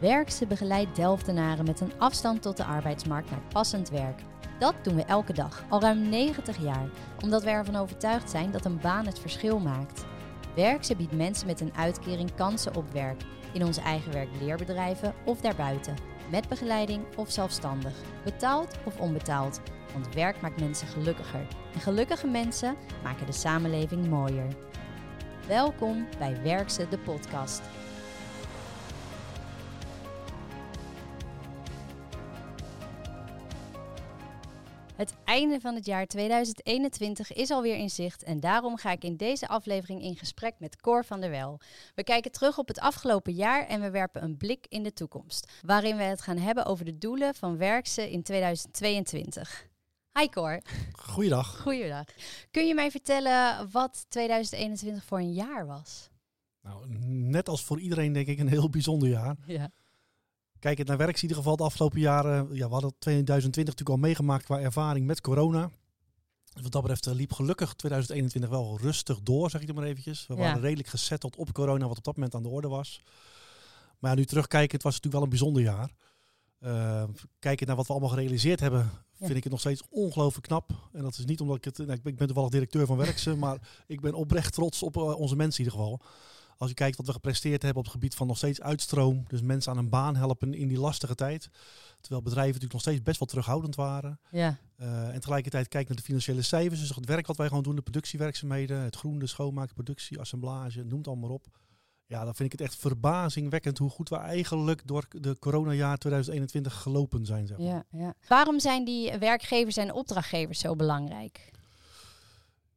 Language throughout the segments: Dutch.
Werkse begeleidt Delftenaren met een afstand tot de arbeidsmarkt naar passend werk. Dat doen we elke dag, al ruim 90 jaar, omdat we ervan overtuigd zijn dat een baan het verschil maakt. Werkse biedt mensen met een uitkering kansen op werk, in onze eigen werkleerbedrijven of daarbuiten, met begeleiding of zelfstandig, betaald of onbetaald. Want werk maakt mensen gelukkiger en gelukkige mensen maken de samenleving mooier. Welkom bij Werkse de podcast. Het einde van het jaar 2021 is alweer in zicht en daarom ga ik in deze aflevering in gesprek met Cor van der Wel. We kijken terug op het afgelopen jaar en we werpen een blik in de toekomst, waarin we het gaan hebben over de doelen van Werkse in 2022. Hi Cor. Goeiedag. Goeiedag. Kun je mij vertellen wat 2021 voor een jaar was? Nou, net als voor iedereen denk ik een heel bijzonder jaar. Ja. Kijk, het naar werk in ieder geval de afgelopen jaren. Ja, we hadden 2020 natuurlijk al meegemaakt qua ervaring met corona. Dus wat dat betreft eh, liep gelukkig 2021 wel rustig door, zeg ik er maar eventjes. We Ja. waren redelijk gezetteld op corona, wat op dat moment aan de orde was. Maar ja, nu terugkijken, het was natuurlijk wel een bijzonder jaar. Uh, kijken naar wat we allemaal gerealiseerd hebben, Ja. vind ik het nog steeds ongelooflijk knap. En dat is niet omdat ik het... Nou, ik ben toevallig directeur van Werkse, maar ik ben oprecht trots op eh, onze mensen in ieder geval. Als je kijkt wat we gepresteerd hebben op het gebied van nog steeds uitstroom. Dus mensen aan een baan helpen in die lastige tijd. Terwijl bedrijven natuurlijk nog steeds best wel terughoudend waren. Ja. Uh, en tegelijkertijd kijk naar de financiële cijfers. Dus het werk wat wij gewoon doen, de productiewerkzaamheden. Het groen, de schoonmaak, productie, assemblage, noem het allemaal op. Ja, dan vind ik het echt verbazingwekkend hoe goed we eigenlijk door de coronajaar 2021 gelopen zijn. Zeg maar. Ja, ja. Waarom zijn die werkgevers en opdrachtgevers zo belangrijk?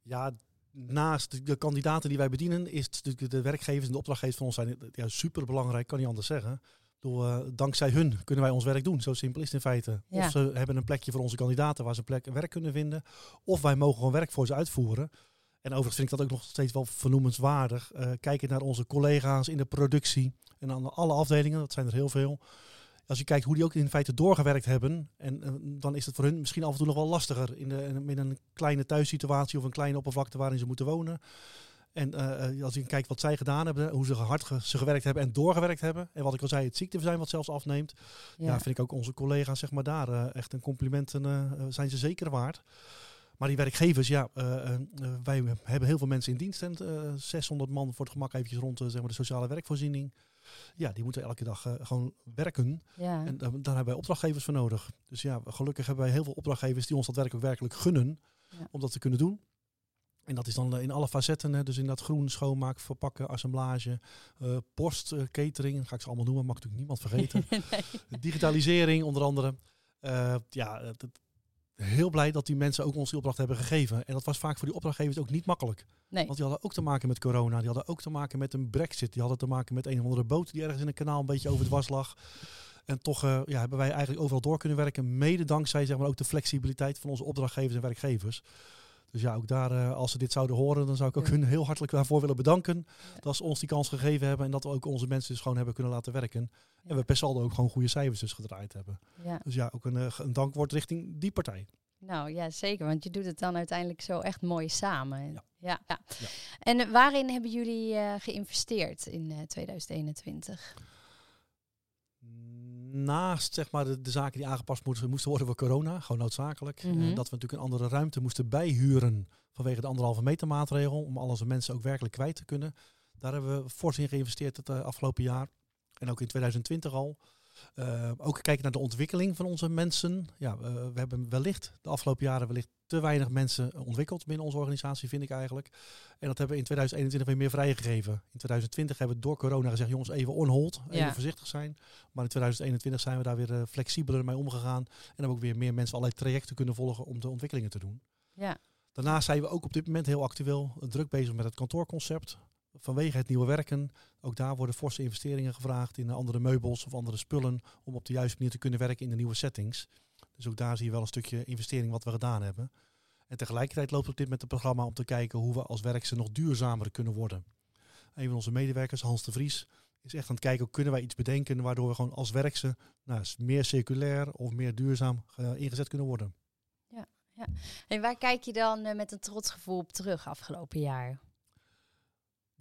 Ja, naast de, kandidaten die wij bedienen, is natuurlijk de werkgevers en de opdrachtgevers van ons zijn ja, super belangrijk, kan niet anders zeggen. Door, uh, dankzij hun kunnen wij ons werk doen. Zo simpel is het in feite. Ja. Of ze hebben een plekje voor onze kandidaten waar ze plek werk kunnen vinden. Of wij mogen gewoon werk voor ze uitvoeren. En overigens vind ik dat ook nog steeds wel vernoemenswaardig. Uh, kijken naar onze collega's in de productie en aan alle afdelingen, dat zijn er heel veel. Als je kijkt hoe die ook in feite doorgewerkt hebben, en, en dan is het voor hun misschien af en toe nog wel lastiger in, de, in een kleine thuissituatie of een kleine oppervlakte waarin ze moeten wonen. En uh, als je kijkt wat zij gedaan hebben, hoe ze hard ge ze gewerkt hebben en doorgewerkt hebben. En wat ik al zei, het ziekteverzuim wat zelfs afneemt. Ja. ja, vind ik ook onze collega's zeg maar daar uh, echt een complimenten uh, zijn ze zeker waard. Maar die werkgevers, ja, wij hebben heel veel mensen in dienst. En, uh, 600 man voor het gemak eventjes rond zeg maar, de sociale werkvoorziening. Ja, die moeten elke dag gewoon werken. Ja. En daar hebben wij opdrachtgevers voor nodig. Dus ja, gelukkig hebben wij heel veel opdrachtgevers die ons dat werk ook werkelijk gunnen. Ja. Om dat te kunnen doen. En dat is dan in alle facetten, hè, dus in dat groen, schoonmaak, verpakken, assemblage, uh, post, uh, catering, dat ga ik ze allemaal noemen, mag natuurlijk niemand vergeten. nee. Digitalisering onder andere. Uh, ja, het, heel blij dat die mensen ook ons die opdracht hebben gegeven. En dat was vaak voor die opdrachtgevers ook niet makkelijk. Nee. Want die hadden ook te maken met corona, die hadden ook te maken met een brexit, die hadden te maken met een of andere boot die ergens in een kanaal een beetje over het was lag. En toch uh, ja, hebben wij eigenlijk overal door kunnen werken, mede dankzij zeg maar, ook de flexibiliteit van onze opdrachtgevers en werkgevers. Dus ja, ook daar, uh, als ze dit zouden horen, dan zou ik ook hun heel hartelijk daarvoor willen bedanken. Dat ze ons die kans gegeven hebben en dat we ook onze mensen dus gewoon hebben kunnen laten werken. En we per saldo ook gewoon goede cijfers dus gedraaid hebben. Dus ja, ook een, uh, een dankwoord richting die partij. Nou ja, zeker. Want je doet het dan uiteindelijk zo echt mooi samen. Ja. Ja. ja. Ja. En waarin hebben jullie uh, geïnvesteerd in uh, 2021? Naast zeg maar, de, de, zaken die aangepast moesten, moesten worden voor corona, gewoon noodzakelijk. Mhm. Uh, dat we natuurlijk een andere ruimte moesten bijhuren vanwege de anderhalve meter maatregel. Om al onze mensen ook werkelijk kwijt te kunnen. Daar hebben we fors in geïnvesteerd het uh, afgelopen jaar. En ook in 2020 al. Uh, ook kijken naar de ontwikkeling van onze mensen. Ja, uh, we hebben wellicht de afgelopen jaren wellicht te weinig mensen ontwikkeld binnen onze organisatie, vind ik eigenlijk. En dat hebben we in 2021 weer meer vrijgegeven. In 2020 hebben we door corona gezegd, jongens, even on hold, even Ja. voorzichtig zijn. Maar in 2021 zijn we daar weer uh, flexibeler mee omgegaan. En hebben ook weer meer mensen allerlei trajecten kunnen volgen om de ontwikkelingen te doen. Ja. Daarnaast zijn we ook op dit moment heel actueel druk bezig met het kantoorconcept. Vanwege het nieuwe werken, ook daar worden forse investeringen gevraagd in andere meubels of andere spullen om op de juiste manier te kunnen werken in de nieuwe settings. Dus ook daar zie je wel een stukje investering wat we gedaan hebben. En tegelijkertijd loopt op dit met het programma om te kijken hoe we als werkse nog duurzamer kunnen worden. Een van onze medewerkers, Hans de Vries, is echt aan het kijken kunnen wij iets bedenken waardoor we gewoon als werkse nou, meer circulair of meer duurzaam uh, ingezet kunnen worden. En waar kijk je dan uh, met een trots gevoel op terug afgelopen jaar?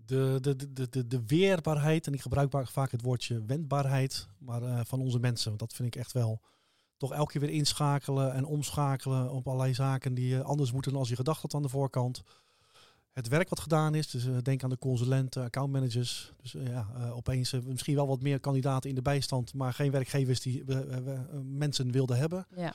De, de, de, de, de weerbaarheid, en ik gebruik vaak het woordje wendbaarheid, maar uh, van onze mensen. Want dat vind ik echt wel toch elke keer weer inschakelen en omschakelen op allerlei zaken die uh, anders moeten dan als je gedacht had aan de voorkant. Het werk wat gedaan is, dus uh, denk aan de consulenten, accountmanagers. Dus ja, opeens misschien wel wat meer kandidaten in de bijstand, maar geen werkgevers die mensen wilden hebben. Ja.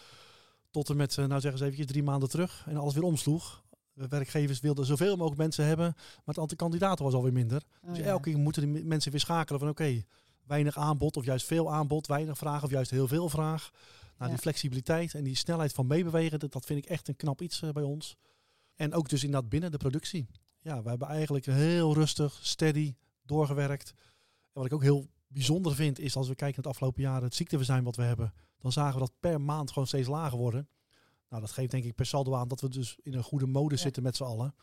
Tot en met, nou zeggen ze eventjes, drie maanden terug en alles weer omsloeg. De werkgevers wilden zoveel mogelijk mensen hebben, maar het aantal kandidaten was alweer minder. Oh, dus elke keer moeten de mensen weer schakelen van oké, weinig aanbod of juist veel aanbod, weinig vraag of juist heel veel vraag. Nou, die flexibiliteit en die snelheid van meebewegen, dat, dat vind ik echt een knap iets uh, bij ons. En ook dus inderdaad binnen de productie. Ja, we hebben eigenlijk heel rustig, steady doorgewerkt. En wat ik ook heel bijzonder vind, is als we kijken naar het afgelopen jaar, het ziekteverzuim wat we hebben, dan zagen we dat per maand gewoon steeds lager worden. Nou, dat geeft denk ik per saldo aan dat we dus in een goede mode zitten met z'n allen.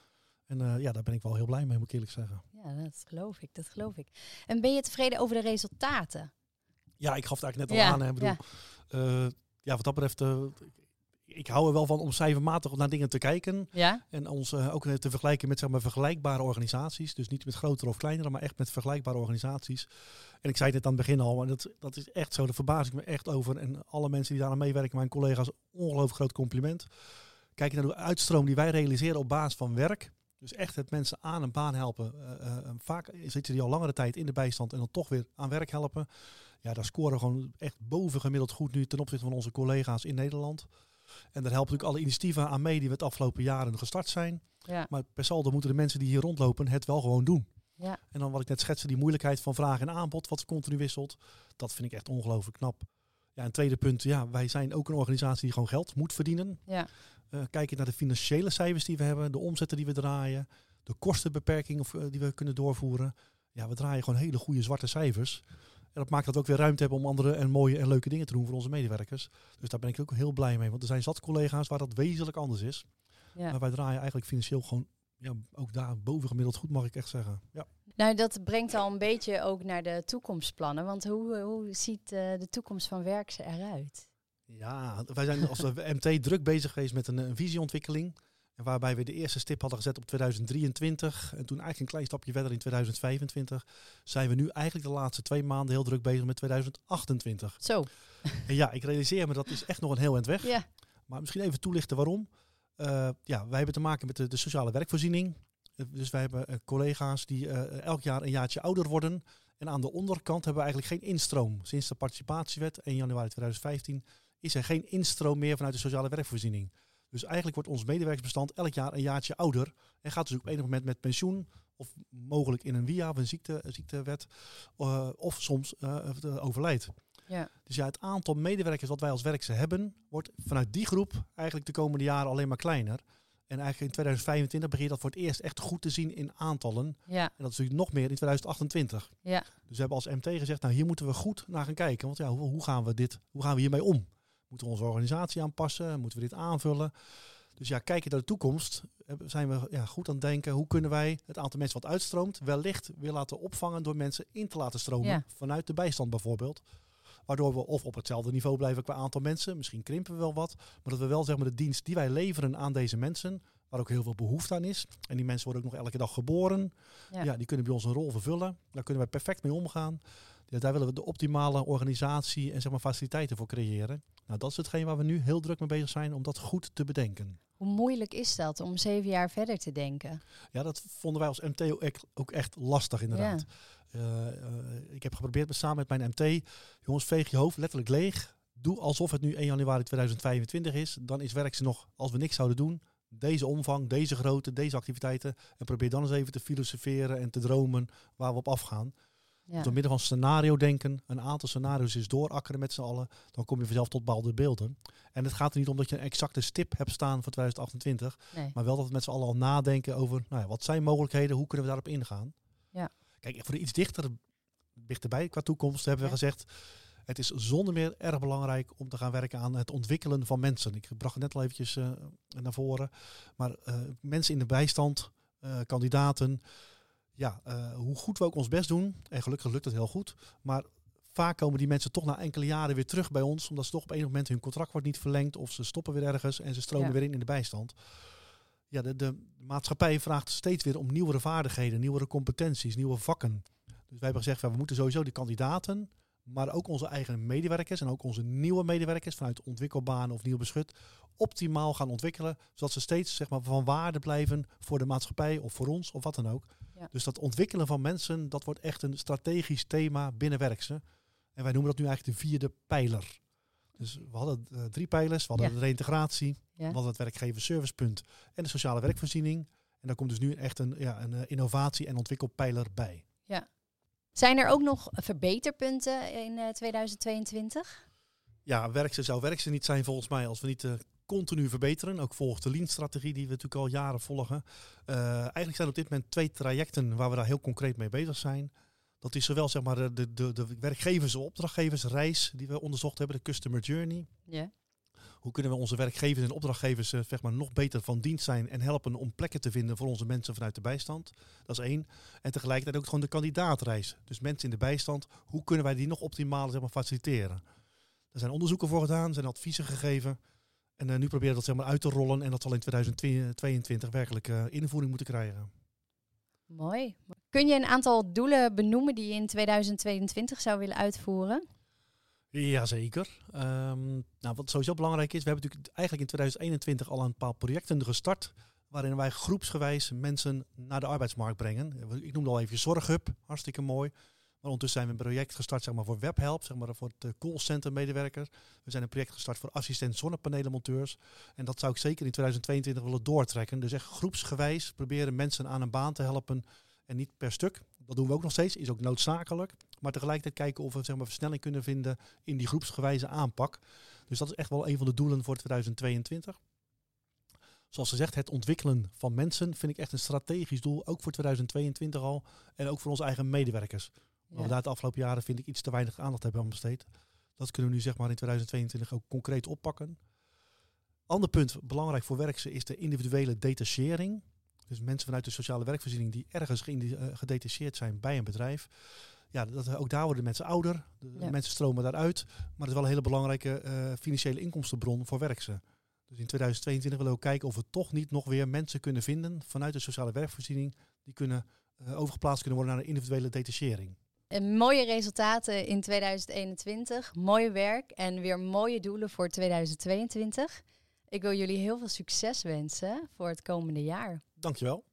En uh, ja, daar ben ik wel heel blij mee, moet ik eerlijk zeggen. Ja, dat geloof ik, dat geloof ik. En ben je tevreden over de resultaten? Ja, ik gaf het eigenlijk net al aan. Hè. Ik bedoel, ja. Uh, ja, wat dat betreft, uh, ik hou er wel van om cijfermatig naar dingen te kijken. Ja? En ons uh, ook te vergelijken met zeg maar, vergelijkbare organisaties. Dus niet met grotere of kleinere, maar echt met vergelijkbare organisaties. En ik zei het aan het begin al, maar dat, dat is echt zo. Daar verbaas ik me echt over. En alle mensen die daar aan meewerken, mijn collega's, ongelooflijk groot compliment. Kijk naar de uitstroom die wij realiseren op basis van werk. Dus echt het mensen aan een baan helpen. Uh, uh, vaak zitten die al langere tijd in de bijstand en dan toch weer aan werk helpen. Ja, daar scoren we gewoon echt bovengemiddeld goed nu ten opzichte van onze collega's in Nederland. En daar helpen natuurlijk alle initiatieven aan mee die we het afgelopen jaren gestart zijn. Ja. Maar per saldo moeten de mensen die hier rondlopen het wel gewoon doen. Ja. En dan wat ik net schetste, die moeilijkheid van vraag en aanbod, wat continu wisselt. Dat vind ik echt ongelooflijk knap. Ja, een tweede punt, ja, wij zijn ook een organisatie die gewoon geld moet verdienen. Ja. Uh, kijk je naar de financiële cijfers die we hebben, de omzetten die we draaien, de kostenbeperking of, uh, die we kunnen doorvoeren. Ja, we draaien gewoon hele goede zwarte cijfers. En dat maakt dat we ook weer ruimte hebben om andere en mooie en leuke dingen te doen voor onze medewerkers. Dus daar ben ik ook heel blij mee. Want er zijn zat collega's waar dat wezenlijk anders is. Ja. Maar wij draaien eigenlijk financieel gewoon ja, ook daar bovengemiddeld goed, mag ik echt zeggen. Ja. Nou, dat brengt al een beetje ook naar de toekomstplannen. Want hoe, hoe ziet uh, de toekomst van Werkse eruit? Ja, wij zijn als MT druk bezig geweest met een, een visieontwikkeling. En waarbij we de eerste stip hadden gezet op 2023. En toen eigenlijk een klein stapje verder in 2025. Zijn we nu eigenlijk de laatste twee maanden heel druk bezig met 2028. Zo. En ja, ik realiseer me dat is echt nog een heel eind weg. Ja. Maar misschien even toelichten waarom. Uh, ja, wij hebben te maken met de, de sociale werkvoorziening. Uh, dus wij hebben uh, collega's die elk jaar een jaartje ouder worden. En aan de onderkant hebben we eigenlijk geen instroom. Sinds de participatiewet 1 januari 2015 is er geen instroom meer vanuit de sociale werkvoorziening. Dus eigenlijk wordt ons medewerkersbestand elk jaar een jaartje ouder. En gaat dus op enig moment met pensioen. Of mogelijk in een via of een ziekte, ziektewet. Uh, of soms uh, overlijdt. Ja. Dus ja, het aantal medewerkers wat wij als werkse hebben, wordt vanuit die groep eigenlijk de komende jaren alleen maar kleiner. En eigenlijk in 2025 begint dat voor het eerst echt goed te zien in aantallen. Ja. En dat is natuurlijk nog meer in 2028. Ja. Dus we hebben als MT gezegd, nou hier moeten we goed naar gaan kijken. Want ja, hoe, hoe gaan we dit, hoe gaan we hiermee om? Moeten we onze organisatie aanpassen? Moeten we dit aanvullen? Dus ja, kijken naar de toekomst, zijn we ja, goed aan het denken. Hoe kunnen wij het aantal mensen wat uitstroomt, wellicht weer laten opvangen door mensen in te laten stromen. Vanuit de bijstand bijvoorbeeld. Waardoor we of op hetzelfde niveau blijven qua aantal mensen. Misschien krimpen we wel wat. Maar dat we wel zeg maar, de dienst die wij leveren aan deze mensen. Waar ook heel veel behoefte aan is. En die mensen worden ook nog elke dag geboren. Ja. ja die kunnen bij ons een rol vervullen. Daar kunnen wij perfect mee omgaan. Ja, daar willen we de optimale organisatie en zeg maar, faciliteiten voor creëren. Nou, dat is hetgeen waar we nu heel druk mee bezig zijn om dat goed te bedenken. Hoe moeilijk is dat om zeven jaar verder te denken? Ja, dat vonden wij als MT ook echt lastig inderdaad. Ja. Uh, uh, ik heb geprobeerd met, samen met mijn MT, jongens, veeg je hoofd letterlijk leeg. Doe alsof het nu 1 januari 2025 is. Dan is werk ze nog, als we niks zouden doen, deze omvang, deze grootte, deze activiteiten. En probeer dan eens even te filosoferen en te dromen waar we op afgaan. Ja. Door middel van scenario denken, een aantal scenario's is doorakkeren met z'n allen, dan kom je vanzelf tot bepaalde beelden. En het gaat er niet om dat je een exacte stip hebt staan voor 2028, maar wel dat we met z'n allen al nadenken over nou ja, wat zijn mogelijkheden, hoe kunnen we daarop ingaan. Ja. Kijk, voor de iets dichter, dichterbij qua toekomst hebben we gezegd, het is zonder meer erg belangrijk om te gaan werken aan het ontwikkelen van mensen. Ik bracht het net al eventjes uh, naar voren, maar uh, mensen in de bijstand, uh, kandidaten, ja, uh, hoe goed we ook ons best doen, en gelukkig lukt het heel goed, maar vaak komen die mensen toch na enkele jaren weer terug bij ons, omdat ze toch op een moment hun contract wordt niet verlengd of ze stoppen weer ergens en ze stromen weer in in de bijstand. ja, de, de maatschappij vraagt steeds weer om nieuwere vaardigheden, nieuwere competenties, nieuwe vakken. Dus wij hebben gezegd, we moeten sowieso de kandidaten, maar ook onze eigen medewerkers en ook onze nieuwe medewerkers vanuit ontwikkelbanen of nieuw beschut optimaal gaan ontwikkelen, zodat ze steeds zeg maar, van waarde blijven voor de maatschappij of voor ons of wat dan ook. Ja. Dus dat ontwikkelen van mensen, dat wordt echt een strategisch thema binnen Werkse. En wij noemen dat nu eigenlijk de vierde pijler. Dus we hadden uh, drie pijlers. We hadden Ja. de reintegratie, Ja. we hadden het werkgeversservicepunt en de sociale werkvoorziening. En daar komt dus nu echt een, ja, een eh, innovatie- en ontwikkelpijler bij. Zijn er ook nog verbeterpunten in eh, 2022? Ja, Werkse zou Werkse niet zijn volgens mij als we niet eh, continu verbeteren. Ook volgens de Lean-strategie die we natuurlijk al jaren volgen. Eh, eigenlijk zijn op dit moment twee trajecten waar we daar heel concreet mee bezig zijn. Dat is zowel zeg maar, de, de, de, de werkgevers- en opdrachtgeversreis die we onderzocht hebben, de Customer Journey. Ja. Hoe kunnen we onze werkgevers en opdrachtgevers eh, zeg maar, nog beter van dienst zijn en helpen om plekken te vinden voor onze mensen vanuit de bijstand? Dat is één. En tegelijkertijd ook gewoon de kandidaatreis. Dus mensen in de bijstand, hoe kunnen wij die nog optimaal zeg maar, faciliteren? Er zijn onderzoeken voor gedaan, zijn adviezen gegeven. En eh, nu proberen we dat zeg maar, uit te rollen en dat zal in 2022 werkelijk eh, invoering moeten krijgen. Mooi. Kun je een aantal doelen benoemen die je in 2022 zou willen uitvoeren? Jazeker. Ehm nou, wat sowieso belangrijk is, we hebben natuurlijk eigenlijk in 2021 al een paar projecten gestart. Waarin wij groepsgewijs mensen naar de arbeidsmarkt brengen. Ik noemde al even Zorghub, hartstikke mooi. Maar ondertussen zijn we een project gestart zeg maar, voor Webhelp, zeg maar, voor het eh, callcenter medewerker. We zijn een project gestart voor assistent zonnepanelenmonteurs. En dat zou ik zeker in 2022 willen doortrekken. Dus echt groepsgewijs proberen mensen aan een baan te helpen. En niet per stuk. Dat doen we ook nog steeds, is ook noodzakelijk. Maar tegelijkertijd kijken of we zeg maar, versnelling kunnen vinden in die groepsgewijze aanpak. Dus dat is echt wel een van de doelen voor 2022. Zoals gezegd, het ontwikkelen van mensen vind ik echt een strategisch doel, ook voor 2022 al. En ook voor onze eigen medewerkers. Waar we daar de afgelopen jaren vind ik iets te weinig aandacht hebben aan besteed. Dat kunnen we nu zeg maar in 2022 ook concreet oppakken. Ander punt, belangrijk voor werkse, is de individuele detachering. Dus mensen vanuit de sociale werkvoorziening die ergens eh, gedetacheerd zijn bij een bedrijf. Ja, dat, ook daar worden mensen ouder. De Ja. mensen stromen daaruit. Maar het is wel een hele belangrijke eh, financiële inkomstenbron voor werkse. Dus in 2022 willen we ook kijken of we toch niet nog weer mensen kunnen vinden vanuit de sociale werkvoorziening. Die kunnen eh, overgeplaatst kunnen worden naar een individuele detachering. En mooie resultaten in 2021, mooi werk en weer mooie doelen voor 2022. Ik wil jullie heel veel succes wensen voor het komende jaar. Dankjewel.